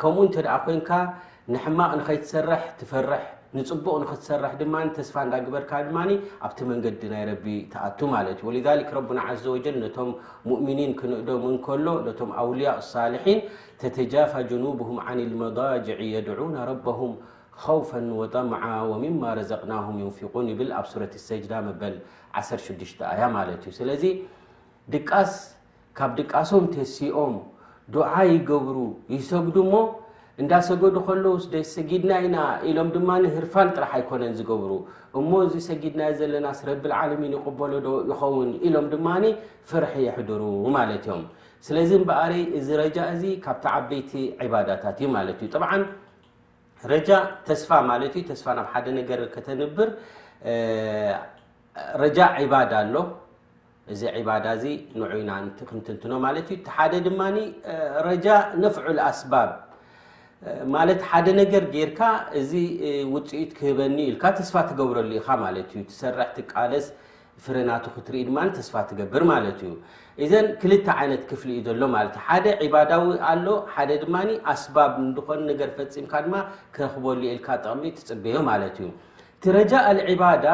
ከምኡ እንተ ደኣ ኮይንካ ንሕማቕ ንኸይትሰርሕ ትፈርሕ፣ ንጽቡቕ ንኽትሰርሕ ድማ ተስፋ እንዳ ግበርካ ድማ ኣብቲ መንገዲ ናይ ረቢ ትኣቱ ማለት እዩ። ወሊዛሊክ ረቡና ዓዘ ወጀል ነቶም ሙእሚኒን ክንእዶም እንከሎ ነቶም ኣውልያእ ኣሳልሒን ተተጃፋ ጅኑብሁም ዓኒ ልመዳጅዒ የድዑነ ረበሁም ኸውፈን ወጠምዓ ወሚማ ረዘቅናሁም ዩንፊቁን ይብል ኣብ ሱረት ሰጅዳ መበል ዓሰርተ ሽዱሽተ ኣያ ማለት እዩ። ስለዚ ድቃስ ካብ ድቃሶም ተሲኦም ዱዓ ይገብሩ ይሰግዱ እሞ እንዳሰገዱ ከለውስ ደ ሰጊድና ኢና ኢሎም ድማ ህርፋን ጥራሕ ኣይኮነን ዝገብሩ እሞ እዚ ሰጊድናዮ ዘለናስ ረብልዓለሚን ይቕበሎ ዶ ይኸውን ኢሎም ድማ ፍርሒ የሕድሩ ማለት እዮም ስለዚ እምበኣረይ እዚ ረጃእ እዚ ካብቲ ዓበይቲ ዕባዳታት እዩ ማለት እዩ ጠብዓ ረጃእ ተስፋ ማለት እዩ ተስፋ ናብ ሓደ ነገር ከተንብር ረጃእ ዕባዳ ኣሎ እዚ ዒባዳ እዚ ንዑይና ንቲ ክንትንትኖ ማለት እዩ እቲ ሓደ ድማ ረጃእ ነፍዑል ኣስባብ ማለት ሓደ ነገር ጌርካ እዚ ውፅኢት ክህበኒ ኢልካ ተስፋ ትገብረሉ ኢኻ ማለት እዩ ትሰርሕ ትቃለስ ፍረናቱ ክትርኢ ድማ ተስፋ ትገብር ማለት እዩ እዘን ክልተ ዓይነት ክፍሊ እዩ ዘሎ ማለት እዩ ሓደ ዒባዳዊ ኣሎ ሓደ ድማ ኣስባብ ንድኾኑ ነገር ፈፂምካ ድማ ክረክበሉ ኢልካ ጥቕሚ ትፅበዮ ማለት እዩ እቲ ረጃእ ኣልዒባዳ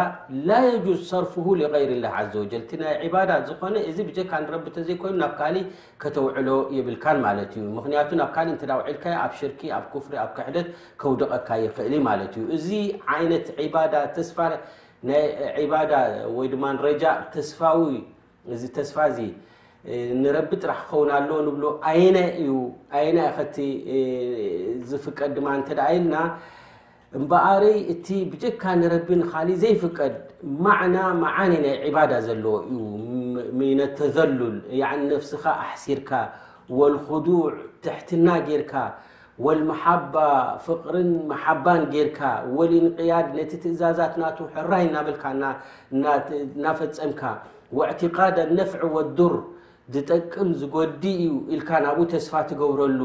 ላ የጁዝ ሰርፍሁ ሊገይሪላህ ዓዘ ወጀል እቲ ናይ ዒባዳ ዝኾነ እዚ ብጀካ ንረቢ ተዘይኮይኑ ናብ ካሊእ ከተውዕሎ የብልካን ማለት እዩ ምክንያቱ ናብ ካሊእ እንተ ውዒልካዮ ኣብ ሽርኪ ኣብ ኩፍሪ ኣብ ክሕደት ከውድቐካ ይኽእል እዩ ማለት እዩ እዚ ዓይነት ዒባዳ ተስፋ ናይ ዒባዳ ወይ ድማ ረጃእ ተስፋዊ እዚ ተስፋ እዚ ንረቢ ጥራሕ ክኸውን ኣለዎ ንብሎ ኣየናይ እዩ ኣየናይ ከቲ ዝፍቀድ ድማ እንተ ኢልና እبقر እت بجካ نرب خل ዘيفቀد معنى معن عبادة ዘل من التذلل نفسኻ ኣحሲرካ والخضوع تحትና ጌرካ والمحب فقر محب ጌرካ والانقياድ نت ትእዛዛت نت حራይ ናبلካ ናفፀمካ واعتقاድ النفع والدر ዝጠቅም ዝጎድእ እዩ ኢልካ ናብኡ ተስፋ ትገብረሉ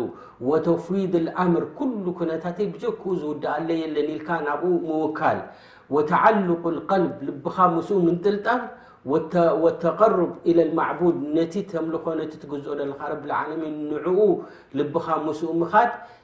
ወተፍዊድ ልኣምር ኩሉ ኩነታተይ ብጀክኡ ዝውድኣለይ የለን ኢልካ ናብኡ ምውካል ወተዓሉቁ ልቀልብ ልብኻ ምስኡ ምንጥልጣል ወተቀሩብ ኢለ ልማዕቡድ ነቲ ተምልኾ ነቲ ትግዝኦ ዘለኻ ረብልዓለሚን ንዕኡ ልብኻ ምስኡ ምኻድ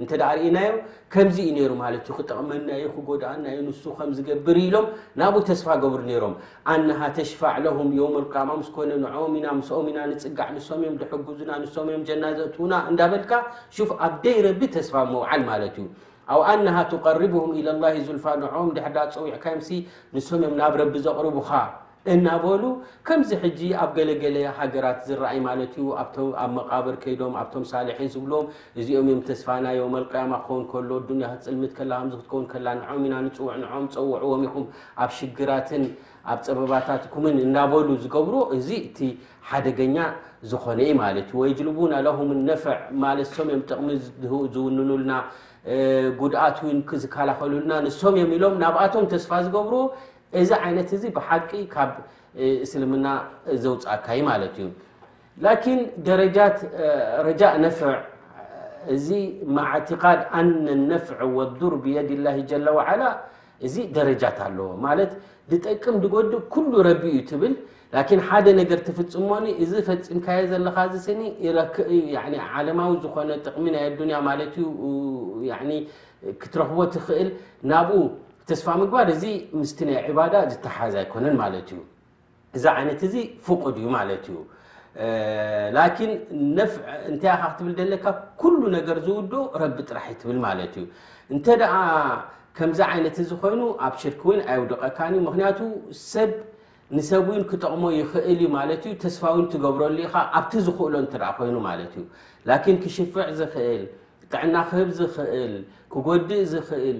እንተ ደኣ ርኢናዮ ከምዚ እዩ ነይሩ ማለት እዩ ክጠቕመና እዩ ክጎድኣና እዩ ንሱ ከም ዝገብር እዩ ኢሎም ናብኡ ተስፋ ገብሩ ነይሮም ኣንሃ ተሽፋዕ ለሁም የውም ልቃማ ምስ ኮነ ንዕኦም ኢና ምስኦም ኢና ንፅጋዕ ንሶም እዮም ድሕግዙና ንሶም እዮም ጀና ዘእትውና እንዳበልካ ሹፍ ኣብ ደይ ረቢ ተስፋ ምውዓል ማለት እዩ ኣው ኣንሃ ትቀርብሁም ኢለላሂ ዙልፋ ንዕኦም ድሕዳ ፀዊዕካዮምሲ ንሶም እዮም ናብ ረቢ ዘቕርቡኻ እናበሉ ከምዚ ሕጂ ኣብ ገለ ገለ ሃገራት ዝረኣይ ማለት እዩ ኣብቶ ኣብ መቃብር ከይዶም ኣብቶም ሳልሒን ዝብሉዎም እዚኦም እዮም ተስፋና የውመልቅያማ ክኸውን ከሎ ኣዱንያ ክትጽልምት ከላ ከምዚ ክትከውን ከላ ንዖም ኢና ንጽውዕ ንዖም ጸውዕዎም ኢኹም ኣብ ሽግራትን ኣብ ጸበባታትኩምን እናበሉ ዝገብርዎ እዚ እቲ ሓደገኛ ዝኾነ እዩ ማለት እዩ ወይጅልቡና ለሁም ነፈዕ ማለት እሶም እዮም ጥቕሚ ዝውንኑልና ጉድኣት እውን ዝከላኸሉልና ንሶም እዮም ኢሎም ናብኣቶም ተስፋ ዝገብርዎ እዚ ዓይነት እዚ ብሓቂ ካብ እስልምና ዘውፃእካ እዩ ማለት እዩ ላኪን ደረጃት ረጃእ ነፍዕ እዚ ማዕትቃድ ኣነ ነፍዕ ወዱር ብየድ ላሂ ጀለ ዋዓላ እዚ ደረጃት ኣለዎ ማለት ድጠቅም ድጎድእ ኩሉ ረቢ እዩ ትብል ላኪን ሓደ ነገር ትፍፅሞኒ እዚ ፈፂምካዮ ዘለካ እዚ ስኒ ዓለማዊ ዝኮነ ጥቅሚ ናይ ኣዱንያ ማለት እዩ ክትረክቦ ትክእል ናብኡ ተስፋ ምግባር እዚ ምስቲ ናይ ዒባዳ ዝተሓዝ ኣይኮነን ማለት እዩ እዚ ዓይነት እዚ ፍቁድ እዩ ማለት እዩ ላኪን ነፍዕ እንታይ ኢኻ ክትብል ዘለካ ኩሉ ነገር ዝውድ ረቢ ጥራሕ ዩ ትብል ማለት እዩ እንተ ደኣ ከምዚ ዓይነት እዚ ኮይኑ ኣብ ሽርክ እውን ኣይውድቀካን እዩ ምክንያቱ ሰብ ንሰብ ውን ክጠቕሞ ይኽእል እዩ ማለት እዩ ተስፋ ውን ትገብረሉ ኢኻ ኣብቲ ዝኽእሎ እተ ኮይኑ ማለት እዩ ላኪን ክሽፍዕ ዝኽእል ጥዕና ክህብ ዝኽእል ክጎድእ ዝኽእል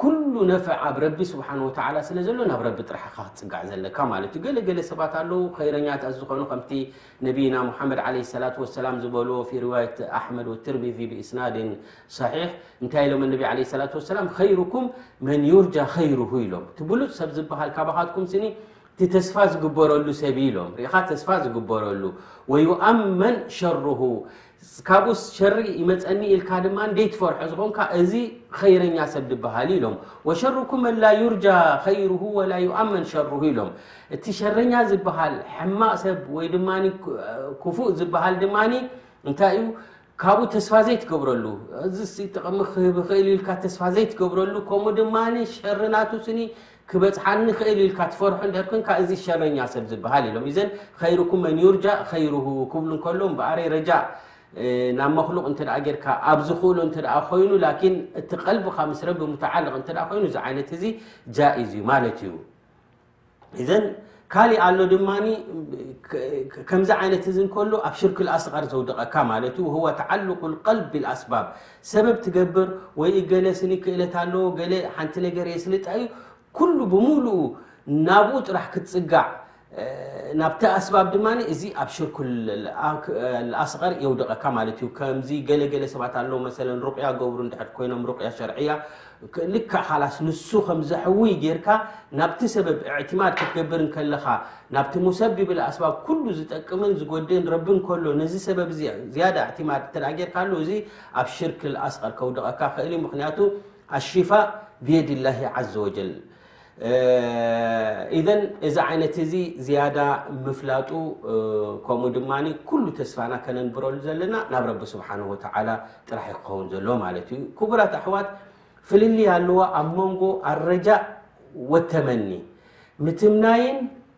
ኩሉ ነፍዕ ኣብ ረቢ ስብሓን ወተዓላ ስለ ዘሎ ናብ ረቢ ጥራሕ ኢኻ ክትፅጋዕ ዘለካ ማለት እዩ ገለ ገለ ሰባት ኣለዉ ኸይረኛታት ዝኾኑ ከምቲ ነቢይና ሙሓመድ ዓለይሂ ሰላቱ ወሰላም ዝበልዎ ፊ ሪዋየት ኣሕመድ ወትርሚዚ ብእስናድን ሰሒሕ እንታይ ኢሎም ነቢ ዓለይሂ ሰላቱ ወሰላም ኸይሩኩም መን ዩርጃ ኸይሩሁ ኢሎም እቲ ብሉፅ ሰብ ዝበሃል ካባኻትኩም ስኒ እቲ ተስፋ ዝግበረሉ ሰብ ኢሎም ርኢኻ ተስፋ ዝግበረሉ ወዩኣመን ሸሩሁ ካብኡስ ሸሪ ይመፀኒ ኢልካ ድማ ደይትፈርሖ ዝኾንካ እዚ ኸይረኛ ሰብ ድበሃል እዩ ኢሎም ወሸሩኩም መን ላ ዩርጃ ኸይሩሁ ወላ ዩኣመን ሸሩሁ ኢሎም እቲ ሸረኛ ዝበሃል ሕማቅ ሰብ ወይ ድማ ክፉእ ዝበሃል ድማ እንታይ እዩ ካብኡ ተስፋ ዘይትገብረሉ እዚ ጥቕሚ ክህብ ይኽእል ኢልካ ተስፋ ዘይትገብረሉ ከምኡ ድማ ሸርናቱ ስኒ ክበጽሓኒ ይኽእል ኢልካ ትፈርሖ እንድሕር ኮንካ እዚ ሸረኛ ሰብ ዝበሃል ኢሎም ኢዘን ኸይርኩም መን ዩርጃእ ኸይሩሁ ክብሉ እንከለዉ እምበኣረይ ረጃእ ናብ መክሉቅ እንተ ጌርካ ኣብ ዝኽእሎ እንተ ኮይኑ ላኪን እቲ ቀልብኻ ምስ ረቢ ሙተዓልቕ እንተ ኮይኑ እዚ ዓይነት እዚ ጃኢዝ እዩ ማለት እዩ ኢዘን ካልእ ኣሎ ድማ ከምዚ ዓይነት እዚ እንከሎ ኣብ ሽርክ ልኣስቀር ዘውድቐካ ማለት እዩ ወህወ ተዓልቁ ልቀልብ ብልኣስባብ ሰበብ ትገብር ወይ እገለ ስኒ ክእለት ኣለዎ ገለ ሓንቲ ነገር የስልጣ እዩ ኩሉ ብምሉኡ ናብኡ ጥራሕ ክትጽጋዕ ናብቲ ኣስባብ ድማ እዚ ኣብ ሽርኩል ኣስቐር የውድቐካ ማለት እዩ ከምዚ ገለገለ ሰባት ኣለዉ መሰለን ሩቕያ ገብሩ እንድሕር ኮይኖም ሩቕያ ሸርዕያ ልክዕ ኻላስ ንሱ ከም ዘሕውይ ጌርካ ናብቲ ሰበብ እዕትማድ ክትገብር እንከለኻ ናብቲ ሙሰቢብ ልኣስባብ ኩሉ ዝጠቅምን ዝጎድእን ረቢ እንከሎ ነዚ ሰበብ እዚ ዝያዳ እዕትማድ እንተ ጌርካሉ እዚ ኣብ ሽርክ ልኣስቀር ከውድቐካ ኽእል እዩ ምኽንያቱ ኣሺፋእ ብየዲላሂ ዓዘወጀል ኢዘን እዚ ዓይነት እዚ ዝያዳ ምፍላጡ ከምኡ ድማ ኩሉ ተስፋና ከነንብረሉ ዘለና ናብ ረቢ ስብሓን ወተዓላ ጥራሕ ዩ ክኸውን ዘሎ ማለት እዩ ክቡራት ኣሕዋት ፍልልይ ኣለዋ ኣብ መንጎ ኣረጃእ ወተመኒ ምትምናይን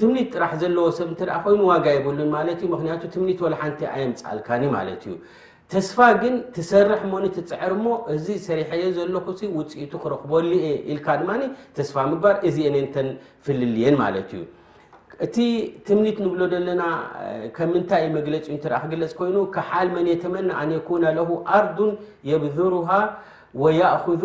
ትምኒት ጥራሕ ዘለዎ ሰብ እንተ ኮይኑ ዋጋ የብሉን ማለት እዩ ምክንያቱ ትምኒት ወላ ሓንቲ ኣየምፃልካኒ ማለት እዩ ተስፋ ግን ትሰርሕ ሞኒ ትፅዕር ሞ እዚ ሰሪሐዮ ዘለኹ ውፅኢቱ ክረክበሉ እየ ኢልካ ድማ ተስፋ ምግባር እዚኤን ንተን ፍልልየን ማለት እዩ እቲ ትምኒት ንብሎ ዘለና ከምንታይ ዩ መግለፂ እ ክግለፅ ኮይኑ ክሓል መን የተመና ኣን የኩነ ለሁ ኣርዱን የብዙሩሃ ወያእኩዙ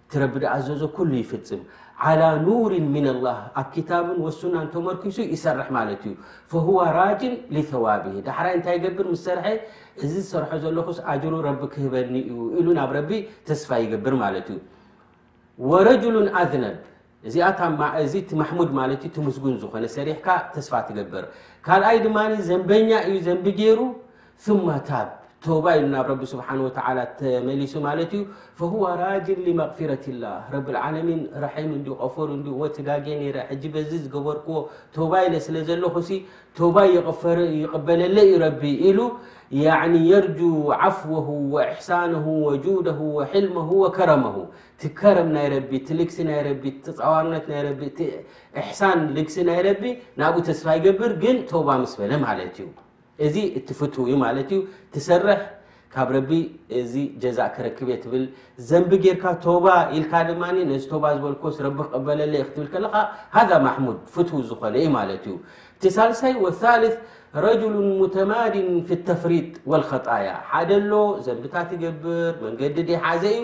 እቲ ረቢ ዝኣዘዞ ኩሉ ይፍፅም ዓላ ኑር ምና ላህ ኣብ ክታብን ወሱናን ተመርኪሱ ይሰርሕ ማለት እዩ ፈህዋ ራጅን ሊተዋብሂ ዳሕራይ እንታይ ይገብር ምስ ሰርሐ እዚ ዝሰርሖ ዘለኹስ ኣጅሩ ረቢ ክህበኒ እዩ ኢሉ ናብ ረቢ ተስፋ ይገብር ማለት እዩ ወረጅሉን ኣዝነብ እዚኣ እታ ማ እዚ እቲ ማሕሙድ ማለት እዩ እቲ ምስጉን ዝኾነ ሰሪሕካ ተስፋ ትገብር ካልኣይ ድማ ዘንበኛ እዩ ዘንቢ ገይሩ ثم ታብ ተውባ ኢሉ ናብ ረቢ ስብሓን ወተዓላ ተመሊሱ ማለት እዩ ፈሁወ ራጅን ሊመቕፊረት ላህ ረብልዓለሚን ራሒም እንዲ ቐፎር እንዲ እወ ትጋጌ ነይረ ሕጂ በዚ ዝገበርክዎ ተውባ ኢለ ስለ ዘለኹ ሲ ተውባ ይቕፈረ ይቕበለለ እዩ ረቢ ኢሉ የርጁ ዓፍወሁ ወእሕሳነሁ ወጁደሁ ወሕልመሁ ወከረመሁ እቲ ከረም ናይ ረቢ እቲ ልግሲ ናይ ረቢ እቲ ተፃዋርነት ናይ ረቢ እቲ እሕሳን ልግሲ ናይ ረቢ ናብኡ ተስፋ ይገብር ግን ተውባ ምስ በለ ማለት እዩ እዚ እቲ ፍትው እዩ ማለት እዩ ትሰርሕ ካብ ረቢ እዚ ጀዛእ ክረክብ እየ ትብል ዘንቢ ጌርካ ቶባ ኢልካ ድማ ነዚ ቶባ ዝበልኮስ ረቢ ክቕበለለ ዩ ክትብል ከለካ ሃዛ ማሕሙድ ፍትው ዝኾነ እዩ ማለት እዩ እቲ ሳልሳይ ወሳልስ ረጅሉ ሙተማድን ፊ ተፍሪጥ ወልከጣያ ሓደ ኣሎ ዘንብታት ይገብር መንገዲ ደይሓዘ እዩ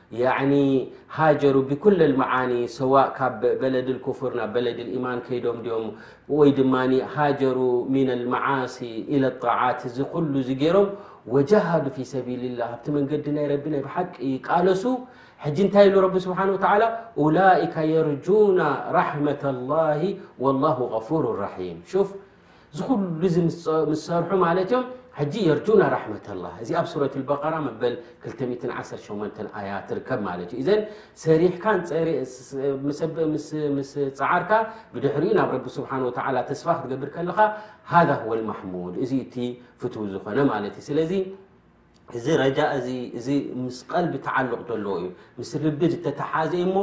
يعني هاجر بكل المعاني سواء ب بلد الكفر ن بلد الإيمان كيم م وي هاجر من المعاسي إلى الطاعات ل رم وجهد في سبيل الله بت منقد ني رب بحق قلس حج نتي ل رب سبحانه وتعالى أولئك يرجون رحمة الله والله غفور رحيم شوف እዚ ኩሉ እዚ ምስ ሰርሑ ማለት እዮም ሕጂ የርጁና ራሕመተ ላህ እዚ ኣብ ሱረት ኣልበቀራ መበል ክልተ ሚእትን ዓሰርተ ሸሞንተን ኣያ ትርከብ ማለት እዩ እዘን ሰሪሕካን ጸሪ- ስ- ምስ- ምስ- ምስ ጸዓርካ ብድሕሪኡ ናብ ረቢ ስብሓን ወተዓላ ተስፋ ክትገብር ከለኻ ሃዛ ሁወ ልማሕሙድ እዚ እቲ ፍትው ዝኾነ ማለት እዩ ስለዚ እዚ ረጃእ እዚ እዚ ምስ ቀልቢ ተዓልቕ ደለዎ እዩ ምስ ልቢ ዝተተሓዘ እዩ እሞ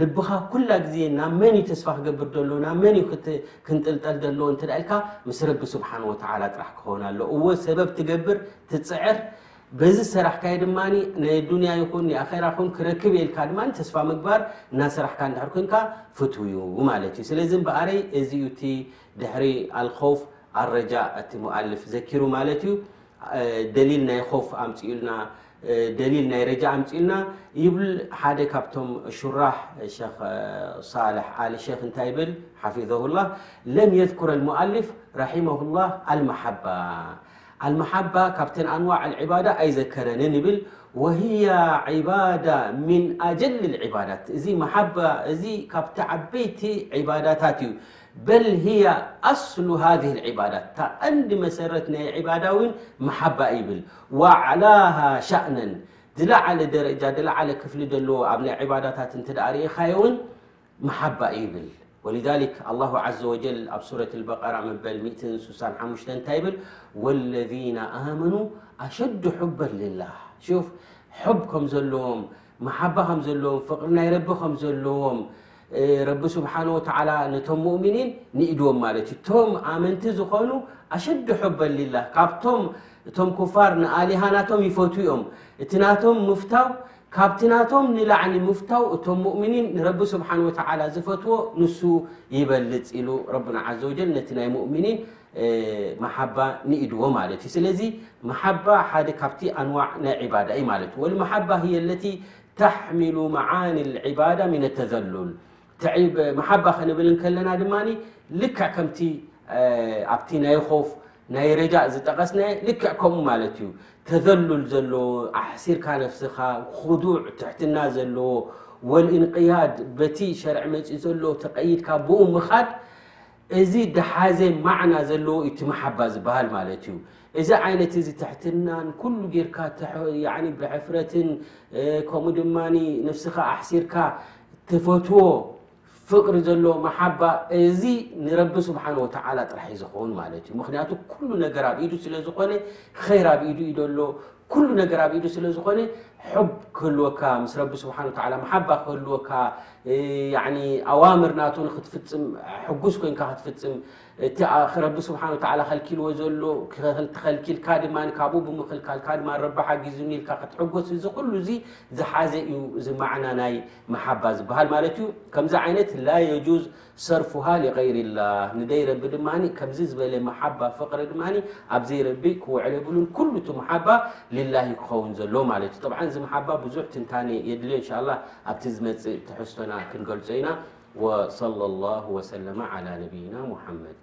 ልብኻ ኩላ ግዜ ናብ መን እዩ ተስፋ ክገብር ደለዎ ናብ መን እዩ ክንጥልጠል ደለዎ እንተ ኢልካ ምስ ረቢ ስብሓን ወተዓላ ጥራሕ ክኸውን ኣሎ እወ ሰበብ ትገብር ትፅዕር በዚ ሰራሕካይ ድማ ናይ ዱንያ ይኹን ናይ ኣኼራ ይኹን ክረክብ የልካ ድማ ተስፋ ምግባር እናሰራሕካ እንድሕር ኮንካ ፍትው እዩ ማለት እዩ ስለዚ እምበኣረይ እዚ እዩ እቲ ድሕሪ ኣልኸውፍ ኣረጃ እቲ ሙኣልፍ ዘኪሩ ማለት እዩ دليل خف دليل رج مل يب شرح صالح ل خ بل حفظه الله لم يذكر المؤلف رحمه الله المحبة المحبة ب أنواع العبادة يዘكرن بل وهي عبادة من أجل العبادات ዚ محبة بت عبيت عبادታت ዩ بل هي اصل هذه العبادت عنዲ مسرت ني عبادة ون محبة يبل وعلها شأنا دلعل درة لعل كفل ዎ عبادت ت ري ن محبة يبل ولذلك الله عز وجل سورة البر ل والذين آمنو اشد حبا لله شوف حب كم لዎم መሓባ ከም ዘለዎም ፍቕሪ ናይ ረቢ ከም ዘለዎም ረቢ ስብሓን ወተዓላ ነቶም ሙእምኒን ንኢድዎም ማለት እዩ እቶም ኣመንቲ ዝኾኑ ኣሸዱ ሑበን ሊላህ ካብቶም እቶም ኩፋር ንኣሊሃ ናቶም ይፈትው እዮም እቲ ናቶም ምፍታው ካብቲ ናቶም ንላዕሊ ምፍታው እቶም ሙእምኒን ንረቢ ስብሓን ወተዓላ ዝፈትዎ ንሱ ይበልፅ ኢሉ ረብና ዘ ወጀል ነቲ ናይ ሙእምኒን መሓባ ንኢድዎ ማለት እዩ ስለዚ መሓባ ሓደ ካብቲ ኣንዋዕ ናይ ዒባዳ እዩ ማለት እዩ ወልመሓባ ህየ ኣለቲ ተሕሚሉ መዓኒ ልዒባዳ ሚነ ተዘሉል መሓባ ክንብል እንከለና ድማ ልክዕ ከምቲ ኣብቲ ናይ ኾፍ ናይ ረጃእ ዝጠቐስናየ ልክዕ ከምኡ ማለት እዩ ተዘሉል ዘለዎ ኣሕሲርካ ነፍስኻ ክዱዕ ትሕትና ዘለዎ ወልእንቅያድ በቲ ሸርዒ መፂኡ ዘሎ ተቀይድካ ብኡ ምኻድ እዚ ደሓዘ ማዕና ዘለዎ እዩ እቲ መሓባ ዝበሃል ማለት እዩ። እዚ ዓይነት እዚ ትሕትናን ኩሉ ጌርካ ብሕፍረትን ከምኡ ድማ ነፍስኻ ኣሕሲርካ ትፈትዎ ፍቕሪ ዘለዎ መሓባ እዚ ንረቢ ስብሓን ወተዓላ ጥራሕ እዩ ዝኸውን ማለት እዩ። ምክንያቱ ኩሉ ነገር ኣብ ኢዱ ስለ ዝኾነ ኸይር ኣብ ኢዱ እዩ ዘሎ ኩሉ ነገር ኣብ ኢዱ ስለ ዝኾነ ሑብ ክህልወካ ምስ ረቢ ስብሓን ወተዓላ መሓባ ክህልወካ ያኒ ኣዋምር ናቱ ንክትፍፅም ሕጉስ ኮይንካ ክትፍፅም እቲ ረቢ ስብሓን ወተዓላ ከልኪልዎ ዘሎ ተኸልኪልካ ድማ ካብኡ ብምኽልካልካ ድማ ረቢ ሓጊዙኒ ኢልካ ክትሕጎስ እዚ ኩሉ እዚ ዝሓዘ እዩ እዚ ማዕና ናይ መሓባ ዝበሃል ማለት እዩ ከምዚ ዓይነት ላ የጁዝ ሰርፉሃ ሊገይሪላህ ንደይ ረቢ ድማ ከምዚ ዝበለ መሓባ ፍቕሪ ድማ ኣብ ዘይ ረቢ ክውዕል የብሉን ኩሉ እቲ መሓባ ሊላህ እዩ ክኸውን ዘለዎ ማለት እዩ ጠብዓን እዚ መሓባ ብዙሕ ትንታኔ የድልዮ እንሻላህ ኣብቲ ዝመፅእ ትሕዝቶና ክንገልፆ ኢና ወሰለላሁ ወሰለመ ዓላ ነብይና ሙሓመድ